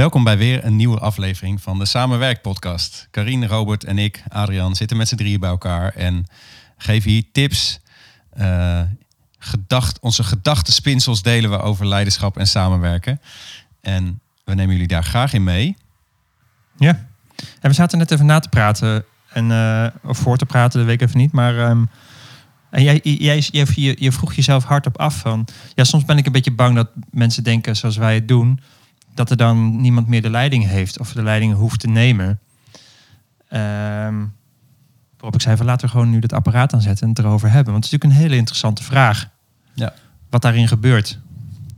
Welkom bij weer een nieuwe aflevering van de Samenwerk podcast. Karine, Robert en ik, Adrian, zitten met z'n drieën bij elkaar en geven hier tips. Uh, gedacht, onze gedachtenspinsels delen we over leiderschap en samenwerken. En we nemen jullie daar graag in mee. Ja, en we zaten net even na te praten. En, uh, of voor te praten, dat weet ik even niet. Maar um, en jij, jij, je vroeg jezelf hardop af van... Ja, soms ben ik een beetje bang dat mensen denken zoals wij het doen... dat er dan niemand meer de leiding heeft of de leiding hoeft te nemen. Um, waarop ik zei van laten we gewoon nu het apparaat aanzetten en het erover hebben. Want het is natuurlijk een hele interessante vraag. Ja. Wat daarin gebeurt.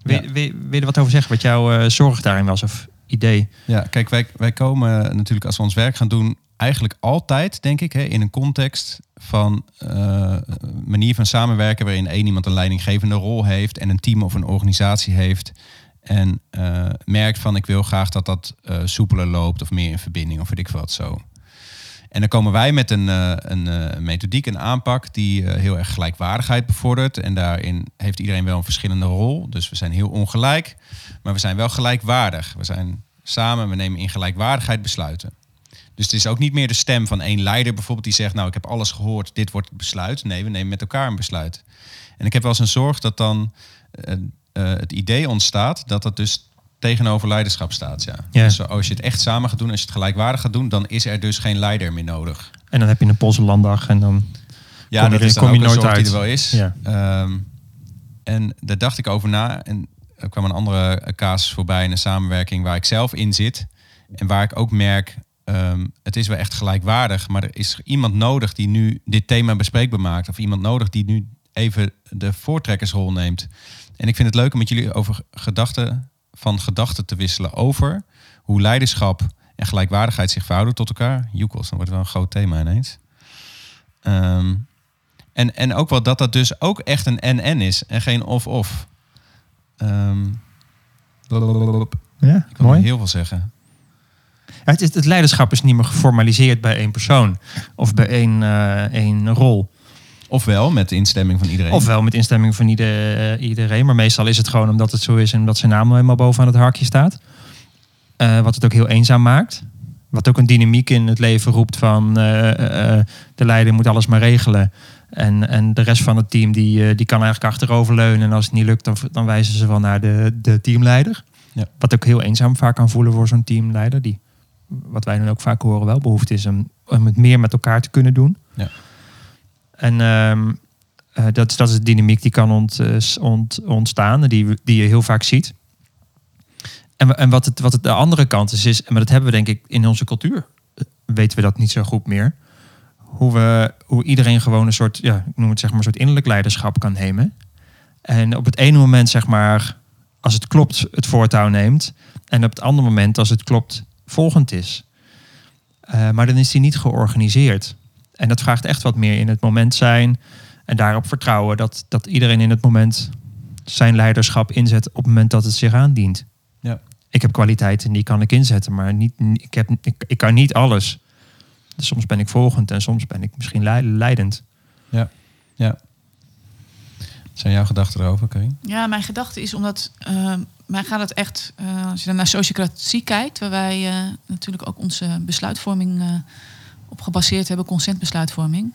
Wil, ja. wil, wil je er wat over zeggen? Wat jouw uh, zorg daarin was of idee? Ja, kijk, wij, wij komen natuurlijk als we ons werk gaan doen eigenlijk altijd, denk ik, hè, in een context van uh, manier van samenwerken waarin één iemand een leidinggevende rol heeft en een team of een organisatie heeft. En uh, merkt van ik wil graag dat dat uh, soepeler loopt of meer in verbinding of weet ik wat zo. En dan komen wij met een, een, een methodiek, een aanpak die heel erg gelijkwaardigheid bevordert. En daarin heeft iedereen wel een verschillende rol. Dus we zijn heel ongelijk, maar we zijn wel gelijkwaardig. We zijn samen, we nemen in gelijkwaardigheid besluiten. Dus het is ook niet meer de stem van één leider bijvoorbeeld die zegt, nou ik heb alles gehoord, dit wordt het besluit. Nee, we nemen met elkaar een besluit. En ik heb wel eens een zorg dat dan uh, uh, het idee ontstaat dat dat dus tegenover leiderschap staat. Ja. Ja. Dus als je het echt samen gaat doen, als je het gelijkwaardig gaat doen, dan is er dus geen leider meer nodig. En dan heb je een Poolse landdag en dan ja, kom dat is dan kom je nooit uit. die er wel is. Ja. Um, en daar dacht ik over na. En er kwam een andere casus voorbij in een samenwerking waar ik zelf in zit. En waar ik ook merk, um, het is wel echt gelijkwaardig. Maar er is iemand nodig die nu dit thema bespreekbaar maakt. Of iemand nodig die nu even de voortrekkersrol neemt. En ik vind het leuk om met jullie over gedachten, van gedachten te wisselen over hoe leiderschap en gelijkwaardigheid zich verhouden tot elkaar. Joekels, dan wordt het wel een groot thema ineens. Um, en, en ook wel dat dat dus ook echt een en-en is en geen of-of. Um, Ja, ik wil mooi. heel veel zeggen. Ja, het, is, het leiderschap is niet meer geformaliseerd bij één persoon of bij één, uh, één rol. Ofwel met de instemming van iedereen. Ofwel met instemming van ieder, uh, iedereen. Maar meestal is het gewoon omdat het zo is en omdat zijn naam helemaal bovenaan het harkje staat. Uh, wat het ook heel eenzaam maakt. Wat ook een dynamiek in het leven roept van uh, de leider moet alles maar regelen. En, en de rest van het team die, die kan eigenlijk achteroverleunen. En als het niet lukt, dan, dan wijzen ze wel naar de, de teamleider. Ja. Wat ook heel eenzaam vaak kan voelen voor zo'n teamleider. Die, wat wij dan ook vaak horen, wel behoefte is om, om het meer met elkaar te kunnen doen. Ja. En um, uh, dat, dat is de dynamiek die kan ont, uh, ont, ontstaan, die, die je heel vaak ziet. En, en wat, het, wat het de andere kant is, is, maar dat hebben we denk ik in onze cultuur, weten we dat niet zo goed meer. Hoe, we, hoe iedereen gewoon een soort, ja, ik noem het zeg maar, een soort innerlijk leiderschap kan nemen. En op het ene moment, zeg maar, als het klopt, het voortouw neemt. En op het andere moment, als het klopt, volgend is. Maar dan is die niet georganiseerd. En dat vraagt echt wat meer in het moment zijn. En daarop vertrouwen dat, dat iedereen in het moment zijn leiderschap inzet op het moment dat het zich aandient. Ja. Ik heb kwaliteiten die kan ik inzetten, maar niet, ik, heb, ik, ik kan niet alles. Dus soms ben ik volgend en soms ben ik misschien leidend. Ja, ja. Zijn jouw gedachten erover, Karin? Ja, mijn gedachte is omdat uh, mij gaat het echt, uh, als je dan naar sociocratie kijkt, waar wij uh, natuurlijk ook onze besluitvorming uh, op gebaseerd hebben, consentbesluitvorming.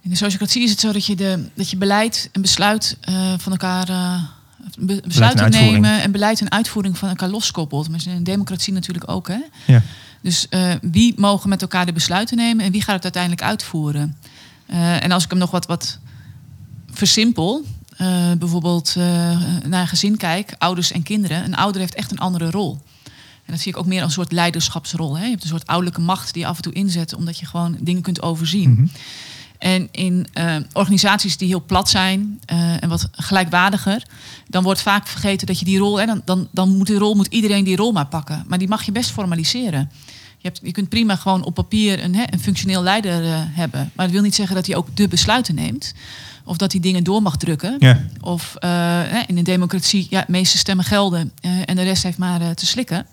In de sociocratie is het zo dat je, de, dat je beleid en besluit uh, van elkaar. Uh, be, besluiten nemen en beleid en uitvoering van elkaar loskoppelt. Maar in een democratie natuurlijk ook. Hè? Ja. Dus uh, wie mogen met elkaar de besluiten nemen en wie gaat het uiteindelijk uitvoeren? En als ik hem nog wat, wat versimpel, bijvoorbeeld naar een gezin kijk, ouders en kinderen. Een ouder heeft echt een andere rol. En dat zie ik ook meer als een soort leiderschapsrol. Hè? Je hebt een soort ouderlijke macht die je af en toe inzet, omdat je gewoon dingen kunt overzien. Mhm. Mm -hmm. En in uh, organisaties die heel plat zijn uh, en wat gelijkwaardiger, dan wordt vaak vergeten dat je die rol, hè, dan, dan, dan moet die rol, moet iedereen die rol maar pakken. Maar die mag je best formaliseren. Je, hebt, je kunt prima gewoon op papier een, een functioneel leider uh, hebben. Maar dat wil niet zeggen dat hij ook de besluiten neemt. Of dat hij dingen door mag drukken. Ja. Of uh, in een democratie, ja, de meeste stemmen gelden uh, en de rest heeft maar te slikken.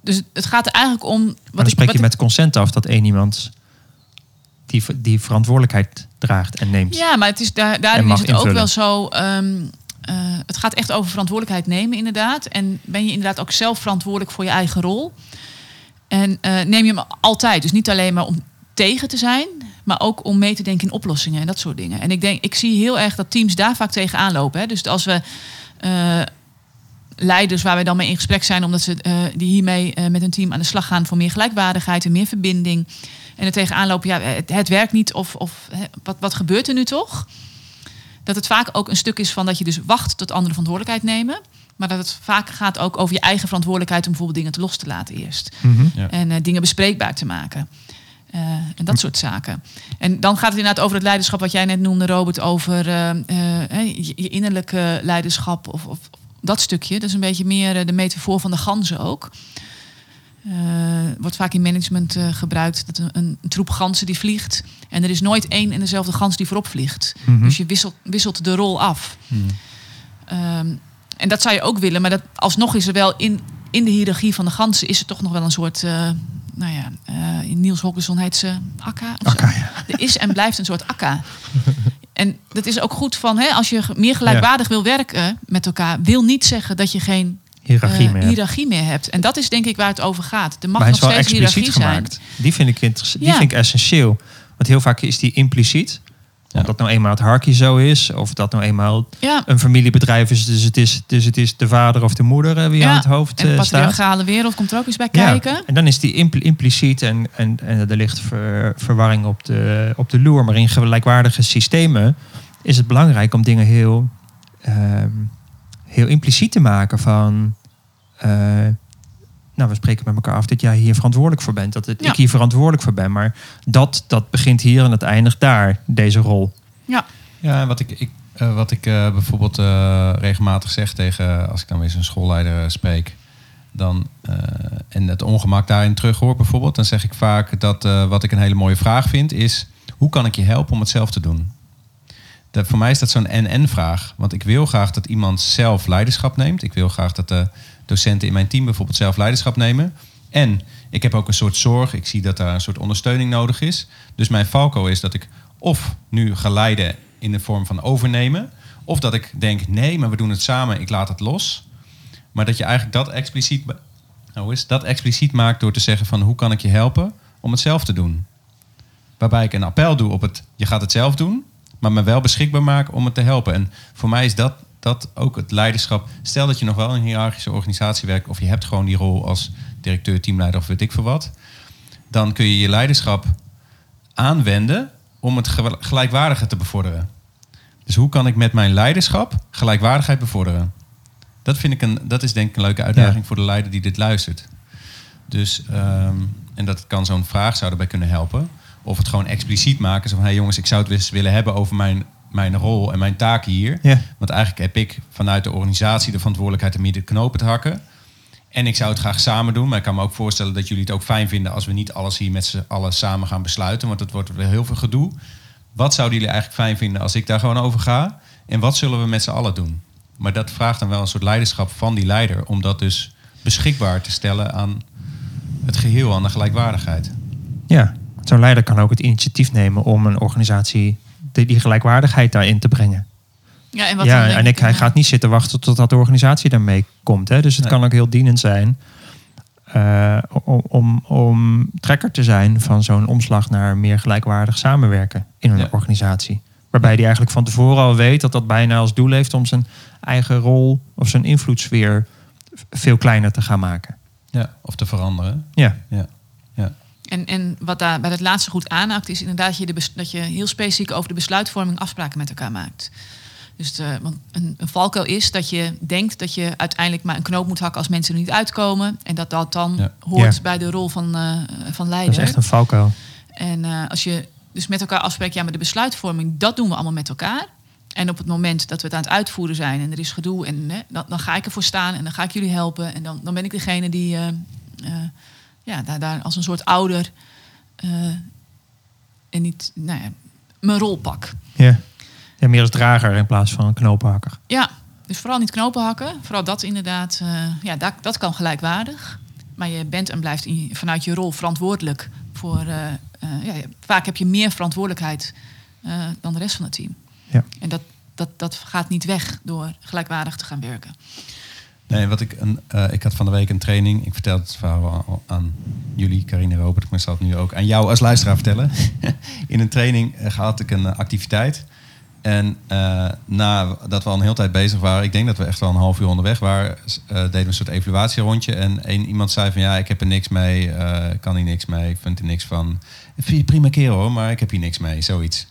dus het gaat er eigenlijk om. Wat maar dan ik, spreek wat je met consent af dat één iemand die, die verantwoordelijkheid draagt en neemt. Ja, maar het is daar, daarin is het invullen. ook wel zo. Um, eh, het gaat echt over verantwoordelijkheid nemen, inderdaad. En ben je inderdaad ook zelf verantwoordelijk voor je eigen rol. En eh, neem je hem altijd. Dus niet alleen maar om tegen te zijn, maar ook om mee te denken in oplossingen en dat soort dingen. En ik denk, ik zie heel erg dat teams daar vaak tegenaan lopen. Hè. Dus als we eh, leiders waar wij dan mee in gesprek zijn, omdat ze eh, die hiermee met een team aan de slag gaan voor meer gelijkwaardigheid en meer verbinding. En er tegenaan lopen, ja, het, het werkt niet of, of hè, wat, wat gebeurt er nu toch? Dat het vaak ook een stuk is van dat je dus wacht tot anderen verantwoordelijkheid nemen. Maar dat het vaak gaat ook over je eigen verantwoordelijkheid om bijvoorbeeld dingen te los te laten eerst. Ja. En eh, dingen bespreekbaar te maken. Eh, en dat soort zaken. En dan gaat het inderdaad over het leiderschap wat jij net noemde, Robert, over eh, eh, hè, je, je innerlijke leiderschap of, of dat stukje. Dat is een beetje meer de metafoor van de ganzen ook. Eh, wordt vaak in management eh, gebruikt dat een, een, troep ganzen die vliegt. En er is nooit één en dezelfde gans die voorop vliegt. Mhm. Dus je wisselt, wisselt de rol af. Ehm, en dat zou je ook willen, maar dat, alsnog is er wel in, in de hiërarchie van de ganzen is er toch nog wel een soort, eh, nou ja, eh, in Niels Hokkerson heet ze akka. Akka, ja. Er is en blijft een soort akka. En dat is ook goed van, hè, als je meer gelijkwaardig wil werken met elkaar, wil niet zeggen dat je geen Hiërarchie eh, meer. hiërarchie meer hebt. En dat is denk ik waar het over gaat. Er mag maar nog steeds hiërarchie gemaakt. Die vind ik interessant. Ja. Die vind ik essentieel. Want heel vaak is die impliciet. Of dat nou eenmaal het harkje zo is, of dat nou eenmaal. Ja, een familiebedrijf is. Dus het is, dus het is de vader of de moeder eh, wie Ja, aan het hoofd en de eh, staat. patriarchale wereld komt er ook eens bij Ja, kijken. En dan is die impl- impliciet en, en, en er ligt ver- verwarring op de, op de loer. Maar in gelijkwaardige systemen is het belangrijk om dingen heel, ehm, heel impliciet te maken van... nou, we spreken met elkaar af dat jij hier verantwoordelijk voor bent. Dat het, Ja. ik hier verantwoordelijk voor ben. Maar dat, dat begint hier en het eindigt daar, deze rol. Ja, en wat ik, ik, eh, wat ik eh, bijvoorbeeld eh, regelmatig zeg tegen, als ik dan weer zo'n schoolleider spreek, dan, eh, en het ongemak daarin terug hoor bijvoorbeeld, dan zeg ik vaak dat eh, wat ik een hele mooie vraag vind is, hoe kan ik je helpen om het zelf te doen? Dat, voor mij is dat zo'n en-en-vraag. Want ik wil graag dat iemand zelf leiderschap neemt. Ik wil graag dat de docenten in mijn team bijvoorbeeld zelf leiderschap nemen. En ik heb ook een soort zorg. Ik zie dat daar een soort ondersteuning nodig is. Dus mijn valko is dat ik of nu ga leiden in de vorm van overnemen. Of dat ik denk, nee, maar we doen het samen, ik laat het los. Maar dat je eigenlijk dat expliciet, nou, is dat expliciet maakt door te zeggen van hoe kan ik je helpen om het zelf te doen. Waarbij ik een appel doe op het, je gaat het zelf doen, maar me wel beschikbaar maken om het te helpen. En voor mij is dat, dat ook het leiderschap. Stel dat je nog wel in een hiërarchische organisatie werkt of je hebt gewoon die rol als directeur, teamleider of weet ik veel wat. Dan kun je je leiderschap aanwenden om het ge- gelijkwaardige te bevorderen. Dus hoe kan ik met mijn leiderschap gelijkwaardigheid bevorderen? Dat, vind ik een, dat is denk ik een leuke uitdaging Ja. voor de leider die dit luistert. Dus, ehm, en dat kan zo'n vraag zou erbij kunnen helpen. Of het gewoon expliciet maken. Zo van, hey jongens, ik zou het eens willen hebben over mijn, mijn rol en mijn taken hier. Ja. Want eigenlijk heb ik vanuit de organisatie de verantwoordelijkheid om hier de knopen te hakken. En ik zou het graag samen doen. Maar ik kan me ook voorstellen dat jullie het ook fijn vinden als we niet alles hier met z'n allen samen gaan besluiten. Want het wordt weer heel veel gedoe. Wat zouden jullie eigenlijk fijn vinden als ik daar gewoon over ga? En wat zullen we met z'n allen doen? Maar dat vraagt dan wel een soort leiderschap van die leider. Om dat dus beschikbaar te stellen aan het geheel, aan de gelijkwaardigheid. Ja, zo'n leider kan ook het initiatief nemen om een organisatie die, die gelijkwaardigheid daarin te brengen. Ja, en, wat ja, en ik, hij ja. gaat niet zitten wachten totdat de organisatie daarmee komt. Hè? Dus het Nee. kan ook heel dienend zijn eh, om, om, om trekker te zijn van zo'n omslag naar meer gelijkwaardig samenwerken in een Ja. organisatie. Waarbij hij eigenlijk van tevoren al weet dat dat bijna als doel heeft om zijn eigen rol of zijn invloedssfeer veel kleiner te gaan maken. Ja, of te veranderen. Ja, Ja. En, en wat daar bij het laatste goed aanhaakt, is inderdaad dat je, de dat je heel specifiek over de besluitvorming afspraken met elkaar maakt. Dus de, want een, een valkuil is dat je denkt dat je uiteindelijk maar een knoop moet hakken als mensen er niet uitkomen. En dat dat dan Ja. hoort Ja. bij de rol van, eh, van dat leider. is echt een valkuil. En eh, als je dus met elkaar afspreekt, ja, maar de besluitvorming, dat doen we allemaal met elkaar. En op het moment dat we het aan het uitvoeren zijn en er is gedoe, en hè, dan, dan ga ik ervoor staan en dan ga ik jullie helpen. En dan, dan ben ik degene die eh, eh, ja, daar, daar als een soort ouder eh, en niet, nou ja, mijn rol pak. Ja. ja, meer als drager in plaats van een knopenhakker. Ja, dus vooral niet knopen hakken. Vooral dat inderdaad, eh, ja, dat, dat kan gelijkwaardig. Maar je bent en blijft in, vanuit je rol verantwoordelijk voor. eh, ja, vaak heb je meer verantwoordelijkheid dan de rest van het team. Ja. En dat, dat, dat gaat niet weg door gelijkwaardig te gaan werken. Nee, wat ik, een, eh, ik had van de week een training. Ik vertel het verhaal al aan jullie, Carine Robert. Ik zal het nu ook aan jou als luisteraar vertellen. In een training uh, had ik een eh, activiteit. En nadat we al een hele tijd bezig waren, ik denk dat we echt wel een half uur onderweg waren, deden we een soort evaluatierondje. En een, iemand zei van ja, ik heb er niks mee, kan hier niks mee, vind er niks van. Ik vind je prima kerel hoor, maar ik heb hier niks mee, zoiets.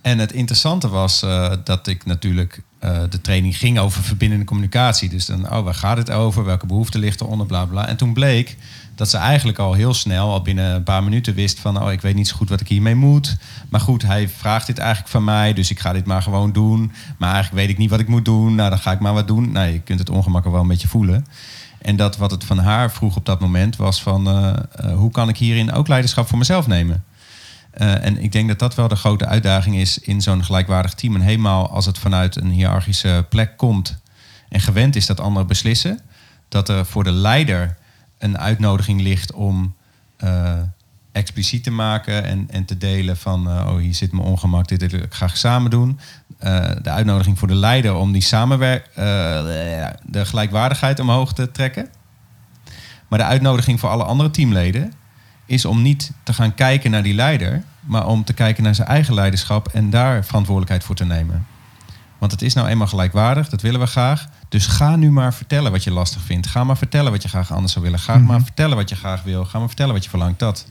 En het interessante was dat ik natuurlijk uh, de training ging over verbindende communicatie. Dus dan, oh, waar gaat het over? Welke behoeften ligt eronder? Bla bla. En toen bleek dat ze eigenlijk al heel snel, al binnen een paar minuten wist van, oh, ik weet niet zo goed wat ik hiermee moet. Maar goed, hij vraagt dit eigenlijk van mij, dus ik ga dit maar gewoon doen. Maar eigenlijk weet ik niet wat ik moet doen. Nou, dan ga ik maar wat doen. Nou, je kunt het ongemak wel een beetje voelen. En dat wat het van haar vroeg op dat moment was van, uh, uh, hoe kan ik hierin ook leiderschap voor mezelf nemen? Uh, en ik denk dat dat wel de grote uitdaging is in zo'n gelijkwaardig team. En helemaal als het vanuit een hiërarchische plek komt en gewend is dat anderen beslissen, dat er voor de leider een uitnodiging ligt om uh, expliciet te maken en, en te delen van, uh, oh hier zit mijn ongemak, dit wil ik graag samen doen. de uitnodiging voor de leider om die samenwerk, de gelijkwaardigheid omhoog te trekken. Maar de uitnodiging voor alle andere teamleden is om niet te gaan kijken naar die leider, maar om te kijken naar zijn eigen leiderschap en daar verantwoordelijkheid voor te nemen. Want het is nou eenmaal gelijkwaardig, dat willen we graag. Dus ga nu maar vertellen wat je lastig vindt. Ga maar vertellen wat je graag anders zou willen. Ga mm -hmm. maar vertellen wat je graag wil. Ga maar vertellen wat je verlangt. Dat.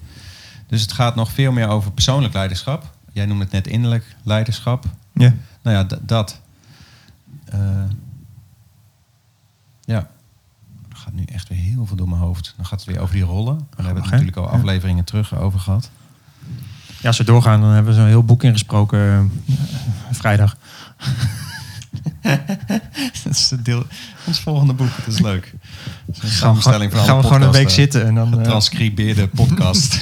Dus het gaat nog veel meer over persoonlijk leiderschap. Jij noemde het net innerlijk leiderschap. Ja. Nou ja, dat. Uh, ja nu echt weer heel veel door mijn hoofd. Dan gaat het weer over die rollen. Daar hebben we natuurlijk al afleveringen terug over gehad. Ja, als we doorgaan, dan hebben we zo'n heel boek ingesproken uh, vrijdag. dat is het deel, ons volgende boek. Dat is leuk. Dat is een samenstelling van Gaan we gewoon een week zitten en dan... Getranscribeerde podcast.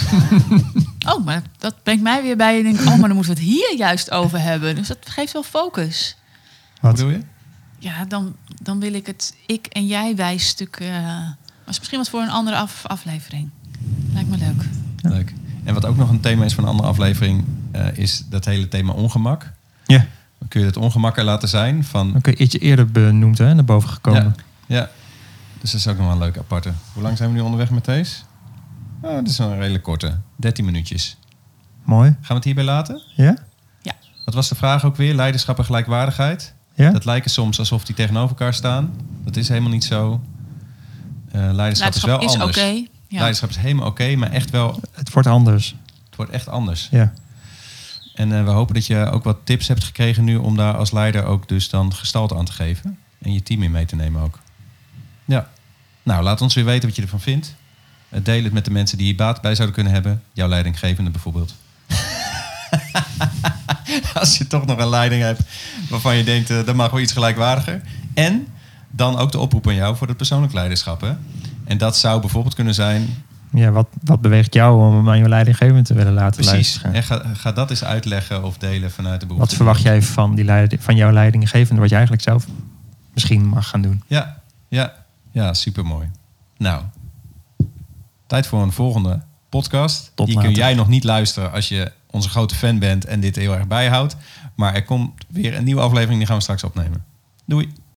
oh, maar dat brengt mij weer bij. En denk, oh, maar dan moeten we het hier juist over hebben. Dus dat geeft wel focus. Wat doe je? Ja, dan, dan wil ik het ik en jij wijsstuk. Uh, maar is misschien wat voor een andere af, aflevering. Lijkt me leuk. Leuk. En wat ook nog een thema is van een andere aflevering, uh, is dat hele thema ongemak. Ja. Dan kun je het ongemak er laten zijn. Van... Dan kun je ietsje eerder benoemd, hè, naar boven gekomen. Ja. ja. Dus dat is ook nog wel een leuke aparte. Hoe lang zijn we nu onderweg met deze? Oh, dat is een redelijk korte. 13 minuutjes. Mooi. Gaan we het hierbij laten? Ja? Ja. Wat was de vraag ook weer? Leiderschap en gelijkwaardigheid? Ja? Dat lijken soms alsof die tegenover elkaar staan. Dat is helemaal niet zo. Uh, leiderschap, leiderschap, is wel is anders. Okay. Ja. Leiderschap is helemaal oké, okay, maar echt wel... Het wordt anders. Het wordt echt anders. Ja. En uh, we hopen dat je ook wat tips hebt gekregen nu... om daar als leider ook dus dan gestalte aan te geven. En je team in mee te nemen ook. Ja. Nou, laat ons weer weten wat je ervan vindt. Uh, deel het met de mensen die hier baat bij zouden kunnen hebben. Jouw leidinggevende bijvoorbeeld. Als je toch nog een leiding hebt waarvan je denkt, uh, dat mag wel iets gelijkwaardiger. En dan ook de oproep aan jou voor het persoonlijk leiderschap. Hè? En dat zou bijvoorbeeld kunnen zijn. Ja, wat, wat beweegt jou om aan je leidinggevende te willen laten Precies. luisteren? En ga, ga dat eens uitleggen of delen vanuit de behoefte. Wat verwacht jij van, die leiding, van jouw leidinggevende, wat je eigenlijk zelf misschien mag gaan doen? Ja, ja, ja supermooi. Nou, tijd voor een volgende podcast. Tot die later. kun jij nog niet luisteren als je onze grote fan bent en dit heel erg bijhoudt. Maar er komt weer een nieuwe aflevering, die gaan we straks opnemen. Doei!